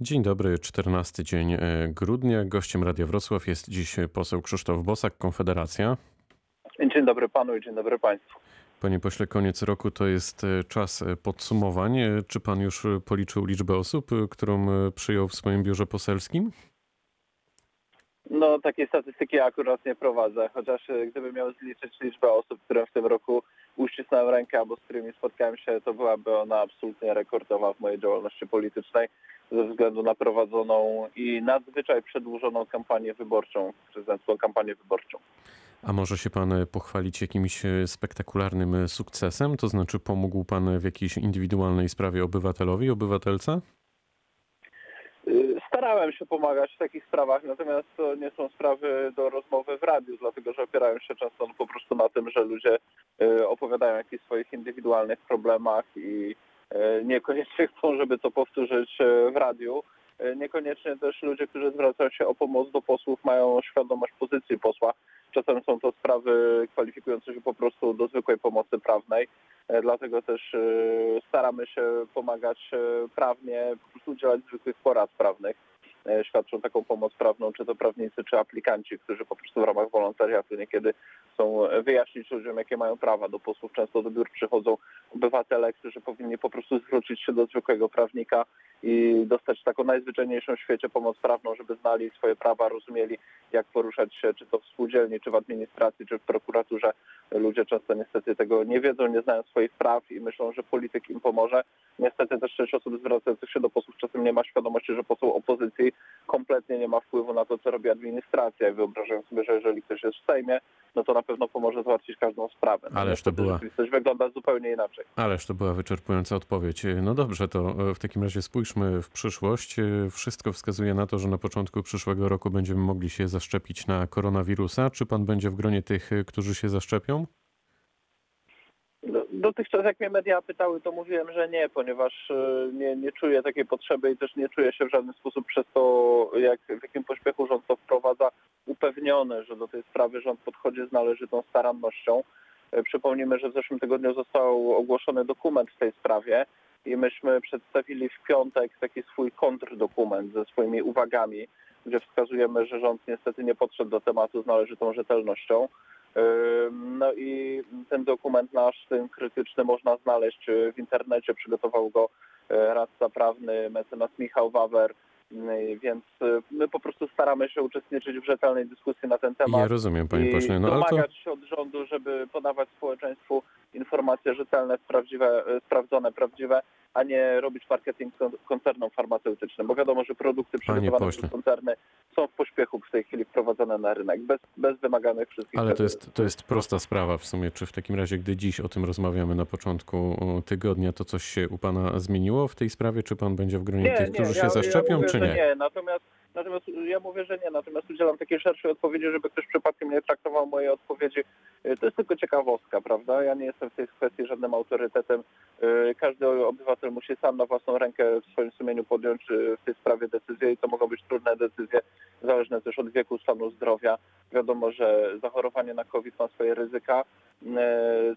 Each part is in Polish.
Dzień dobry, 14 dzień e, grudnia. Gościem Radia Wrocław jest dziś poseł Krzysztof Bosak, Konfederacja. Dzień dobry panu i dzień dobry państwu. Panie pośle, koniec roku to jest e, czas e, podsumowań. Czy pan już policzył liczbę osób, którą przyjął w swoim biurze poselskim? No, takiej statystyki akurat nie prowadzę, chociaż gdybym miał zliczyć liczbę osób, które w tym roku uścisnąłem rękę albo z którymi spotkałem się, to byłaby ona absolutnie rekordowa w mojej działalności politycznej ze względu na prowadzoną i nadzwyczaj przedłużoną kampanię wyborczą, prezydencką kampanię wyborczą. A może się pan pochwalić jakimś spektakularnym sukcesem? To znaczy pomógł pan w jakiejś indywidualnej sprawie obywatelowi, obywatelce? Starałem się pomagać w takich sprawach, natomiast to nie są sprawy do rozmowy w radiu, dlatego że opierają się często po prostu na tym, że ludzie y, opowiadają o jakichś swoich indywidualnych problemach i y, niekoniecznie chcą, żeby to powtórzyć y, w radiu. Niekoniecznie też ludzie, którzy zwracają się o pomoc do posłów, mają świadomość pozycji posła. Czasem są to sprawy kwalifikujące się po prostu do zwykłej pomocy prawnej. Dlatego też staramy się pomagać prawnie, po prostu udzielać zwykłych porad prawnych. E, świadczą taką pomoc prawną, czy to prawnicy, czy aplikanci, którzy po prostu w ramach wolontariatu niekiedy chcą wyjaśnić ludziom, jakie mają prawa. Do posłów często do biur przychodzą obywatele, którzy powinni po prostu zwrócić się do zwykłego prawnika i dostać taką najzwyczajniejszą w świecie pomoc prawną, żeby znali swoje prawa, rozumieli, jak poruszać się, czy to w spółdzielni, czy w administracji, czy w prokuraturze. Ludzie często niestety tego nie wiedzą, nie znają swoich praw i myślą, że polityk im pomoże. Niestety też część osób zwracających się do posłów czasem nie ma świadomości, że poseł opozycji kompletnie nie ma wpływu na to, co robi administracja i wyobrażają sobie, że jeżeli ktoś jest w Sejmie, no to na pewno pomoże załatwić każdą sprawę. No Ależ to była... Coś wygląda zupełnie inaczej. Ależ to była wyczerpująca odpowiedź. No dobrze, to e, w takim razie spójrzmy w przyszłość. E, wszystko wskazuje na to, że na początku przyszłego roku będziemy mogli się zaszczepić na koronawirusa. Czy pan będzie w gronie tych, e, którzy się zaszczepią? Dotychczas jak mnie media pytały, to mówiłem, że nie, ponieważ nie, nie czuję takiej potrzeby i też nie czuję się w żaden sposób przez to, jak, w jakim pośpiechu rząd to wprowadza, upewniony, że do tej sprawy rząd podchodzi z należytą starannością. E, przypomnijmy, że w zeszłym tygodniu został ogłoszony dokument w tej sprawie i myśmy przedstawili w piątek taki swój kontrdokument ze swoimi uwagami, gdzie wskazujemy, że rząd niestety nie podszedł do tematu z należytą rzetelnością. No i ten dokument nasz, ten krytyczny, można znaleźć w internecie. Przygotował go e, radca prawny mecenas Michał Wawer, więc y, my po prostu staramy się uczestniczyć w rzetelnej dyskusji na ten temat. Ja rozumiem, panie pośle. No, domagać to... się od rządu, żeby podawać społeczeństwu informacje rzetelne, prawdziwe, y, sprawdzone, prawdziwe, a nie robić marketing koncernom farmaceutycznym, bo wiadomo, że produkty przygotowane przez koncerny są w pośpiechu w tej chwili wprowadzone na rynek, bez, bez wymaganych wszystkich... Ale to jest, to jest prosta sprawa w sumie. Czy w takim razie, gdy dziś o tym rozmawiamy na początku tygodnia, to coś się u pana zmieniło w tej sprawie? Czy pan będzie w gronie nie, tych, którzy nie, się ja, zaszczepią, ja mówię, czy nie? Nie, natomiast Natomiast ja mówię, że nie, natomiast udzielam takiej szerszej odpowiedzi, żeby ktoś przypadkiem nie traktował mojej odpowiedzi. Y, to jest tylko ciekawostka, prawda? Ja nie jestem w tej kwestii żadnym autorytetem. Y, każdy obywatel musi sam na własną rękę w swoim sumieniu podjąć y, w tej sprawie decyzję i to mogą być trudne decyzje, zależne też od wieku, stanu zdrowia. Wiadomo, że zachorowanie na COVID ma swoje ryzyka.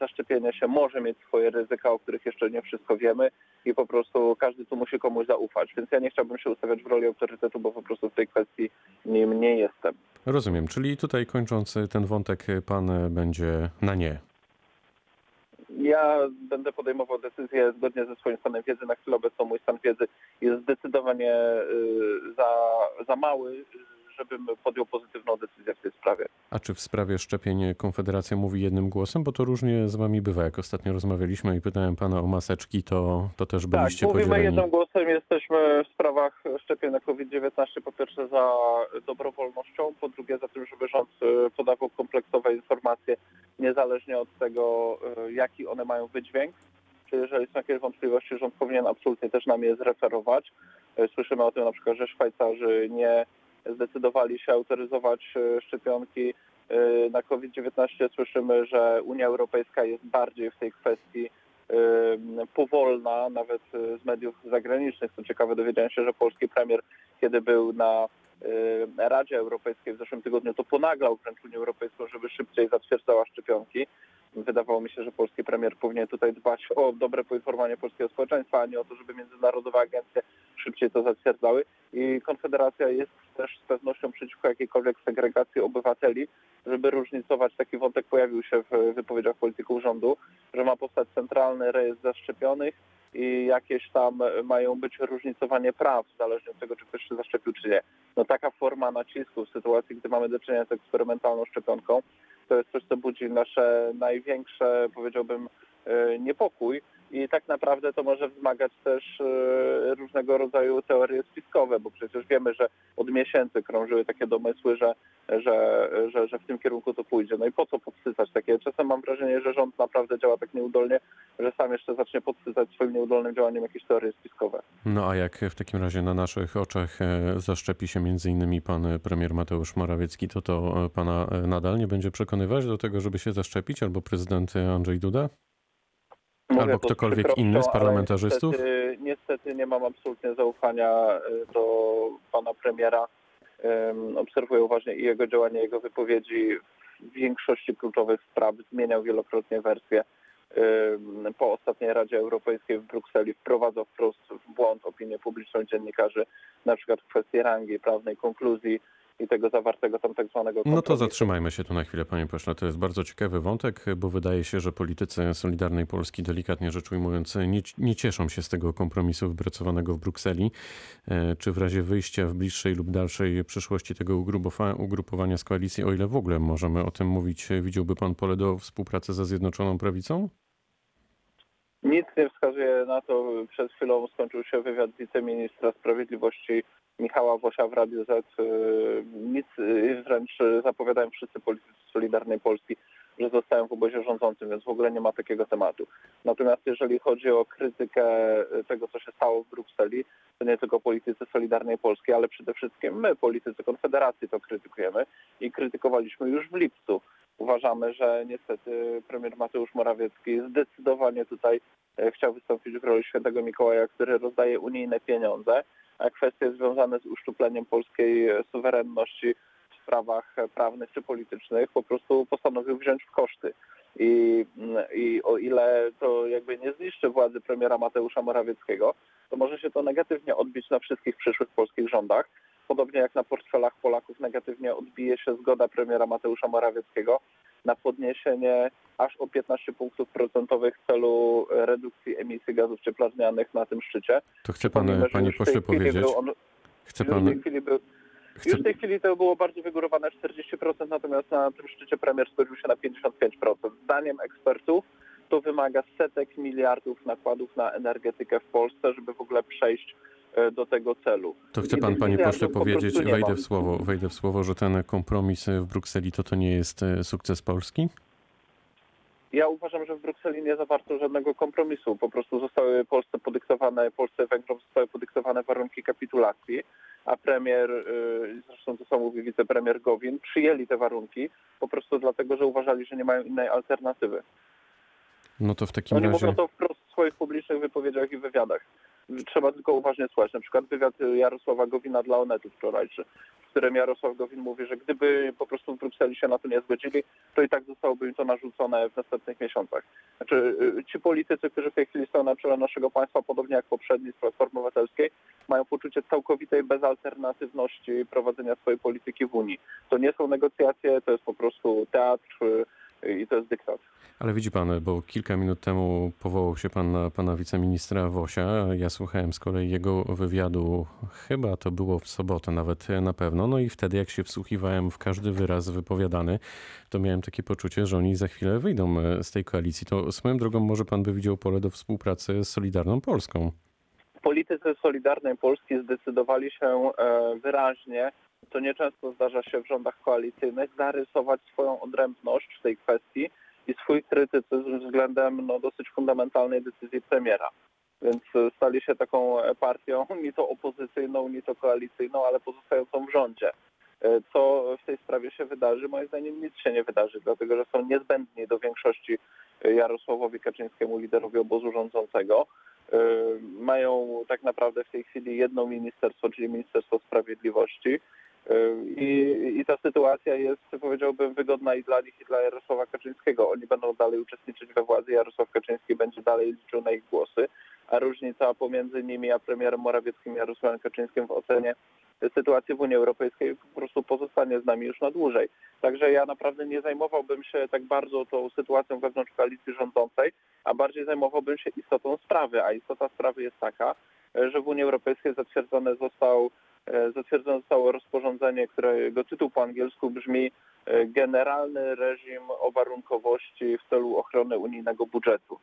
Zaszczepienie się może mieć swoje ryzyka, o których jeszcze nie wszystko wiemy i po prostu każdy tu musi komuś zaufać. Więc ja nie chciałbym się ustawiać w roli autorytetu, bo po prostu w tej kwestii nim nie jestem. Rozumiem, czyli tutaj kończąc ten wątek, pan będzie na nie. Ja będę podejmował decyzję zgodnie ze swoim stanem wiedzy. Na chwilę obecną mój stan wiedzy jest zdecydowanie y, za, za mały, żebym podjął pozytywną decyzję w tej sprawie. A czy w sprawie szczepień Konfederacja mówi jednym głosem? Bo to różnie z wami bywa. Jak ostatnio rozmawialiśmy i pytałem pana o maseczki, to, to też byliście tak, podzieleni. mówimy jednym głosem. Jesteśmy w sprawach szczepień na COVID-19 po pierwsze za dobrowolnością, po drugie za tym, żeby rząd y, podawał kompleksowe informacje niezależnie od tego, y, jaki one mają wydźwięk. Czy jeżeli są jakieś wątpliwości, rząd powinien absolutnie też nam je zreferować. Y, słyszymy o tym na przykład, że Szwajcarzy nie zdecydowali się autoryzować e, szczepionki e, na COVID-19. Słyszymy, że Unia Europejska jest bardziej w tej kwestii e, powolna, nawet z mediów zagranicznych. Co ciekawe, dowiedziałem się, że polski premier, kiedy był na Radzie Europejskiej w zeszłym tygodniu, to ponaglał wręcz Unię Europejską, żeby szybciej zatwierdzała szczepionki. Wydawało mi się, że polski premier powinien tutaj dbać o dobre poinformowanie polskiego społeczeństwa, a nie o to, żeby międzynarodowe agencje szybciej to zatwierdzały. I Konfederacja jest też z pewnością przeciwko jakiejkolwiek segregacji obywateli, żeby różnicować. Taki wątek pojawił się w wypowiedziach polityków rządu, że ma powstać centralny rejestr zaszczepionych i jakieś tam mają być różnicowanie praw, zależnie od tego, czy ktoś się zaszczepił, czy nie. No taka forma nacisku w sytuacji, gdy mamy do czynienia z eksperymentalną szczepionką, to jest coś, co budzi nasze największe, powiedziałbym, e, niepokój i tak naprawdę to może wzmagać też e, różnego rodzaju teorie spiskowe, bo przecież wiemy, że od miesięcy krążyły takie domysły, że, że, że, że w tym kierunku to pójdzie. No i po co podsycać takie? Czasem mam wrażenie, że rząd naprawdę działa tak nieudolnie, że sam jeszcze zacznie podsycać swoim nieudolnym działaniem jakieś teorie spiskowe. No a jak w takim razie na naszych oczach e, zaszczepi się między innymi pan premier Mateusz Morawiecki, to to e, pana nadal nie będzie przekonywać do tego, żeby się zaszczepić, albo prezydent Andrzej Duda? Albo ktokolwiek inny z parlamentarzystów? Niestety, niestety nie mam absolutnie zaufania y, do pana premiera. Ym, Obserwuję uważnie i jego działania, jego wypowiedzi w większości kluczowych spraw. Zmieniał wielokrotnie wersję. Ym, Po ostatniej Radzie Europejskiej w Brukseli wprowadzał wprost w błąd opinię publiczną dziennikarzy, na przykład w kwestii rangi prawnej, konkluzji i tego zawartego tam tak zwanego No to kompromisu. zatrzymajmy się tu na chwilę, panie pośle. To jest bardzo ciekawy wątek, bo wydaje się, że politycy Solidarnej Polski, delikatnie rzecz ujmując, nie, nie cieszą się z tego kompromisu wypracowanego w Brukseli. E, Czy w razie wyjścia w bliższej lub dalszej przyszłości tego ugrupowa- ugrupowania z koalicji, o ile w ogóle możemy o tym mówić, widziałby pan pole do współpracy ze Zjednoczoną Prawicą? Nic nie wskazuje na to. Przed chwilą skończył się wywiad wiceministra sprawiedliwości Michała Wosia w Radiu Z. Yy, Nic, yy, wręcz zapowiadają wszyscy politycy Solidarnej Polski, że zostają w obozie rządzącym, więc w ogóle nie ma takiego tematu. Natomiast jeżeli chodzi o krytykę tego, co się stało w Brukseli, to nie tylko politycy Solidarnej Polski, ale przede wszystkim my, politycy Konfederacji, to krytykujemy i krytykowaliśmy już w lipcu. Uważamy, że niestety premier Mateusz Morawiecki zdecydowanie tutaj chciał wystąpić w roli świętego Mikołaja, który rozdaje unijne pieniądze, kwestie związane z uszczupleniem polskiej suwerenności w sprawach prawnych czy politycznych po prostu postanowił wziąć w koszty. I, I o ile to jakby nie zniszczy władzy premiera Mateusza Morawieckiego, to może się to negatywnie odbić na wszystkich przyszłych polskich rządach. Podobnie jak na portfelach Polaków negatywnie odbije się zgoda premiera Mateusza Morawieckiego na podniesienie aż o 15 punktów procentowych celu redukcji emisji gazów cieplarnianych na tym szczycie. To chce pan, że panie w pośle, powiedzieć, On, chce w pan, był, chce, już w tej chwili to było bardzo wygórowane 40%, natomiast na tym szczycie premier zgodził się na 55%. Zdaniem ekspertów to wymaga setek miliardów nakładów na energetykę w Polsce, żeby w ogóle przejść do tego celu. To chce pan, panie pośle, powiedzieć, wejdę w słowo, wejdę w słowo, że ten kompromis w Brukseli to to nie jest e, sukces Polski? Ja uważam, że w Brukseli nie zawarto żadnego kompromisu. Po prostu zostały Polsce podyktowane, Polsce Węgrom zostały podyktowane warunki kapitulacji, a premier, zresztą to samo mówi wicepremier Gowin, przyjęli te warunki po prostu dlatego, że uważali, że nie mają innej alternatywy. No to w takim Oni razie... mówią to wprost w swoich publicznych wypowiedziach i wywiadach. Trzeba tylko uważnie słuchać. Na przykład wywiad Jarosława Gowina dla Onetu wczorajszy, w którym Jarosław Gowin mówi, że gdyby po prostu w Brukseli się na to nie zgodzili, to i tak zostałoby im to narzucone w następnych miesiącach. Znaczy y, ci politycy, którzy w tej chwili są na czele naszego państwa, podobnie jak poprzedni z Platformy Obywatelskiej, mają poczucie całkowitej bezalternatywności prowadzenia swojej polityki w Unii. To nie są negocjacje, to jest po prostu teatr i to jest dyktat. Ale widzi pan, bo kilka minut temu powołał się pan na pana wiceministra Wosia. Ja słuchałem z kolei jego wywiadu, chyba to było w sobotę nawet na pewno. No i wtedy, jak się wsłuchiwałem w każdy wyraz wypowiadany, to miałem takie poczucie, że oni za chwilę wyjdą e, z tej koalicji. To swoją drogą może pan by widział pole do współpracy z Solidarną Polską. politycy Solidarnej Polski zdecydowali się e, wyraźnie, to nieczęsto zdarza się w rządach koalicyjnych, zarysować swoją odrębność w tej kwestii i swój krytycyzm względem no, dosyć fundamentalnej decyzji premiera. Więc e, stali się taką e, partią ni to opozycyjną, ni to koalicyjną, ale pozostającą w rządzie. E, Co w tej sprawie się wydarzy? Moim zdaniem nic się nie wydarzy, dlatego że są niezbędni do większości Jarosławowi Kaczyńskiemu, liderowi obozu rządzącego. Mają tak naprawdę w tej chwili jedno ministerstwo, czyli Ministerstwo Sprawiedliwości I, I ta sytuacja jest, powiedziałbym, wygodna i dla nich, i dla Jarosława Kaczyńskiego. Oni będą dalej uczestniczyć we władzy, Jarosław Kaczyński będzie dalej liczył na ich głosy, a różnica pomiędzy nimi a premierem Morawieckim i Jarosławem Kaczyńskim w ocenie sytuacji w Unii Europejskiej po prostu pozostanie z nami już na dłużej. Także ja naprawdę nie zajmowałbym się tak bardzo tą sytuacją wewnątrz koalicji rządzącej, a bardziej zajmowałbym się istotą sprawy, a istota sprawy jest taka, że w Unii Europejskiej zatwierdzone został zatwierdzone zostało rozporządzenie, którego tytuł po angielsku brzmi e, Generalny reżim o warunkowości w celu ochrony unijnego budżetu.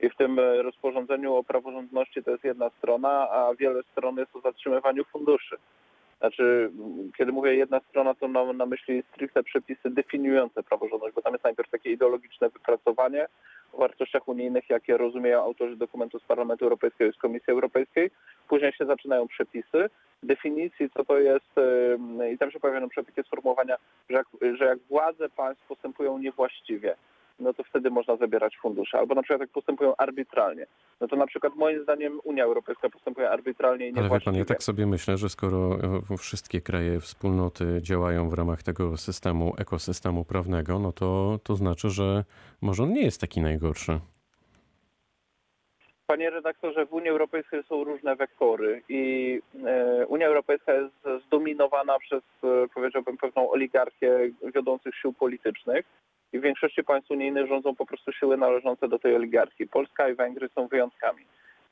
I w tym e, rozporządzeniu o praworządności to jest jedna strona, a wiele stron jest o zatrzymywaniu funduszy. Znaczy, kiedy mówię jedna strona, to mam na myśli stricte przepisy definiujące praworządność, bo tam jest najpierw takie ideologiczne wypracowanie o wartościach unijnych, jakie rozumieją autorzy dokumentu z Parlamentu Europejskiego i z Komisji Europejskiej. Później się zaczynają przepisy, definicji, co to jest, i tam się pojawiają przepisy sformułowania, że jak, że jak władze państw postępują niewłaściwie, no to wtedy można zabierać fundusze. Albo na przykład jak postępują arbitralnie. No to na przykład moim zdaniem Unia Europejska postępuje arbitralnie i Ale niewłaściwie. wie pan, ja tak sobie myślę, że skoro e, wszystkie kraje wspólnoty działają w ramach tego systemu, ekosystemu prawnego, no to, to znaczy, że może on nie jest taki najgorszy. Panie redaktorze, w Unii Europejskiej są różne wektory i e, Unia Europejska jest zdominowana przez, e, powiedziałbym, pewną oligarchię wiodących sił politycznych i w większości państw unijnych rządzą po prostu siły należące do tej oligarchii. Polska i Węgry są wyjątkami.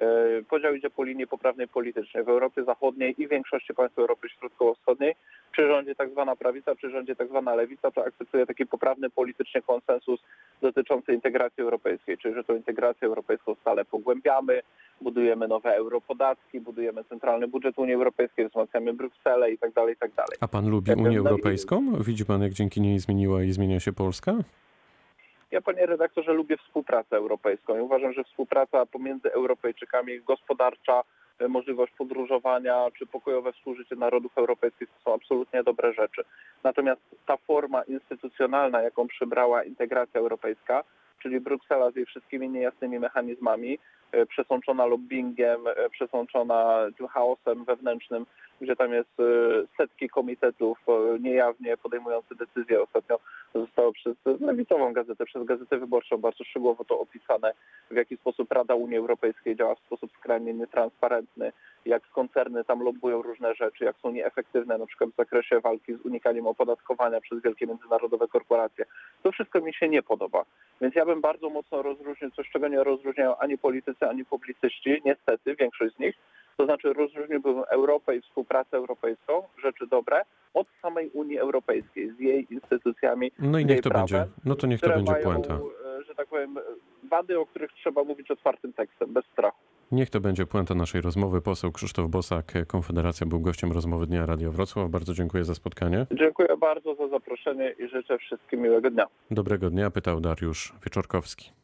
E, podział idzie po linii poprawnej politycznej. W Europie Zachodniej i większości państw Europy Środkowo-Wschodniej czy rządzi tak zwana prawica, czy rządzi tak zwana lewica, to akceptuje taki poprawny politycznie konsensus dotyczący integracji europejskiej, czyli że tą integrację europejską stale pogłębiamy, budujemy nowe europodatki, budujemy centralny budżet Unii Europejskiej, wzmacniamy Brukselę i tak dalej, i tak dalej. A pan lubi Unię Europejską? Widzi pan, jak dzięki niej zmieniła i zmienia się Polska? Ja, panie redaktorze, lubię współpracę europejską i uważam, że współpraca pomiędzy Europejczykami gospodarcza, e, możliwość podróżowania czy pokojowe współżycie narodów europejskich to są absolutnie dobre rzeczy. Natomiast ta forma instytucjonalna, jaką przybrała integracja europejska, czyli Bruksela z jej wszystkimi niejasnymi mechanizmami, e, przesączona lobbyingiem, e, przesączona tym chaosem wewnętrznym, gdzie tam jest setki komitetów niejawnie podejmujących decyzje. Ostatnio przez lewicową gazetę, przez Gazetę Wyborczą bardzo szczegółowo to opisane, w jaki sposób Rada Unii Europejskiej działa w sposób skrajnie nietransparentny, jak koncerny tam lobbują różne rzeczy, jak są nieefektywne na przykład w zakresie walki z unikaniem opodatkowania przez wielkie międzynarodowe korporacje. To wszystko mi się nie podoba. Więc ja bym bardzo mocno rozróżnił coś, czego nie rozróżniają ani politycy, ani publicyści, niestety większość z nich, to znaczy rozróżniłbym Europę i współpracę europejską, rzeczy dobre, od samej Unii Europejskiej, z jej instytucjami. No i niech to prawem, będzie. No to niech to będzie mają, puenta. E, że tak powiem, wady, o których trzeba mówić otwartym tekstem, bez strachu. Niech to będzie puenta naszej rozmowy. Poseł Krzysztof Bosak, Konfederacja, był gościem rozmowy Dnia Radio Wrocław. Bardzo dziękuję za spotkanie. Dziękuję bardzo za zaproszenie i życzę wszystkim miłego dnia. Dobrego dnia, pytał Dariusz Wieczorkowski.